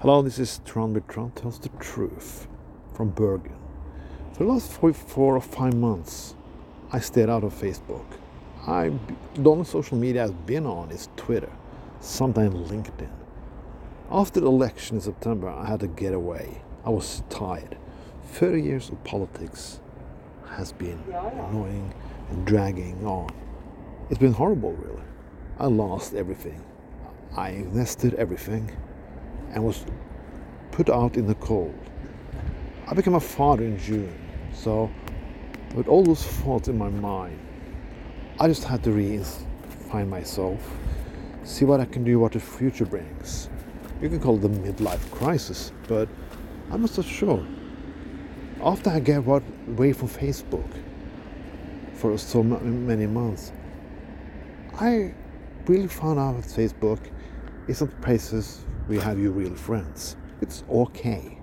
Hello, this is Tron with Tron Tells the Truth from Bergen. For the last four, four or five months, I stayed out of Facebook. I, the only social media I've been on is Twitter, sometimes LinkedIn. After the election in September, I had to get away. I was tired. 30 years of politics has been annoying and dragging on. It's been horrible, really. I lost everything. I invested everything and was put out in the cold. I became a father in June, so with all those thoughts in my mind, I just had to re-find myself, see what I can do, what the future brings. You can call it the midlife crisis, but I'm not so sure. After I gave away from Facebook for so many months, I really found out that Facebook isn't places we have you real friends. It's okay.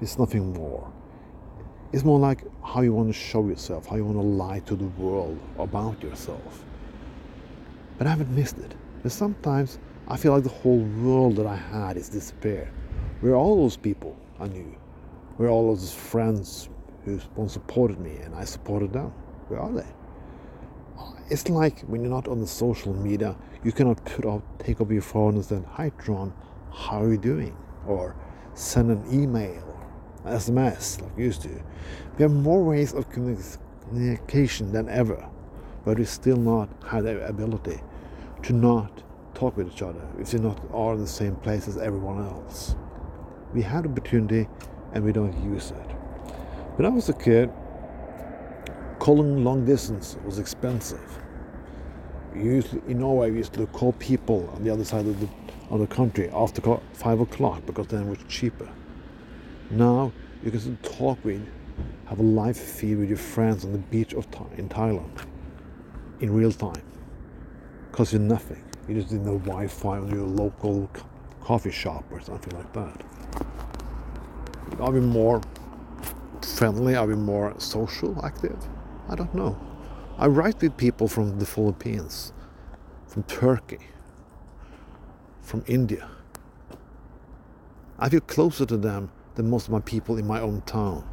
It's nothing more. It's more like how you want to show yourself, how you want to lie to the world about yourself. But I haven't missed it. But sometimes I feel like the whole world that I had is disappeared. Where are all those people I knew? Where are all those friends who once supported me and I supported them? Where are they? It's like when you're not on the social media, you cannot put out, take up your phone and say, Hi, Tron, how are you doing? Or send an email, SMS like we used to. We have more ways of communication than ever, but we still not have the ability to not talk with each other if we not are in the same place as everyone else. We have opportunity and we don't use it. When I was a kid, calling long distance was expensive. Usually in Norway, we used to call people on the other side of the of the country after five o'clock because then it was cheaper. Now you can talk with, have a live feed with your friends on the beach of in Thailand in real time. Costs you nothing. You just need the Wi-Fi on your local coffee shop or something like that. Are we more friendly? Are we more social active? I don't know. I write with people from the Philippines, from Turkey, from India. I feel closer to them than most of my people in my own town.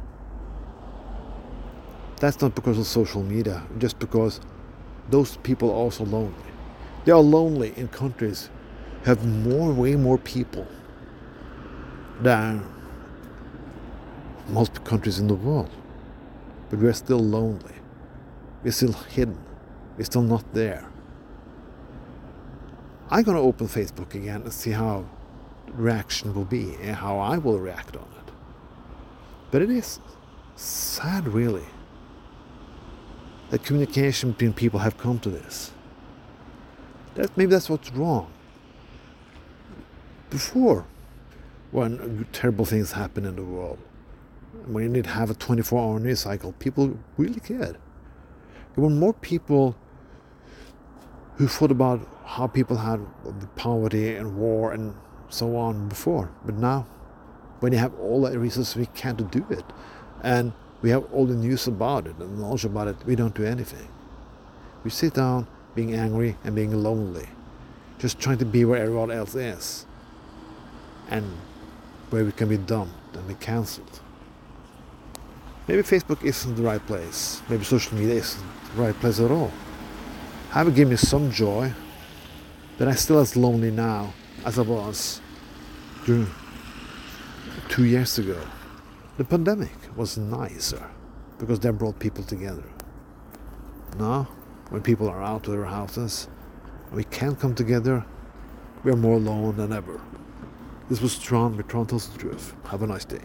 That's not because of social media, just because those people are also lonely. They are lonely in countries have more, way more people than most countries in the world. But we're still lonely. We're still hidden. We're still not there. I'm going to open Facebook again and see how reaction will be and how I will react on it. But it is sad, really, that communication between people have come to this. That maybe that's what's wrong. Before, when terrible things happen in the world, when you need to have a 24-hour news cycle, people really cared. There were more people who thought about how people had poverty and war and so on before. But now, when you have all the resources, we can't do it, and we have all the news about it and knowledge about it, we don't do anything. We sit down being angry and being lonely, just trying to be where everyone else is, and where we can be dumped and be cancelled. Maybe Facebook isn't the right place. Maybe social media isn't the right place at all. Have given me some joy, but I'm still as lonely now as I was during two years ago. The pandemic was nicer because that brought people together. Now, when people are out of their houses and we can't come together, we are more alone than ever. This was Tron with Tron Truth. Have a nice day.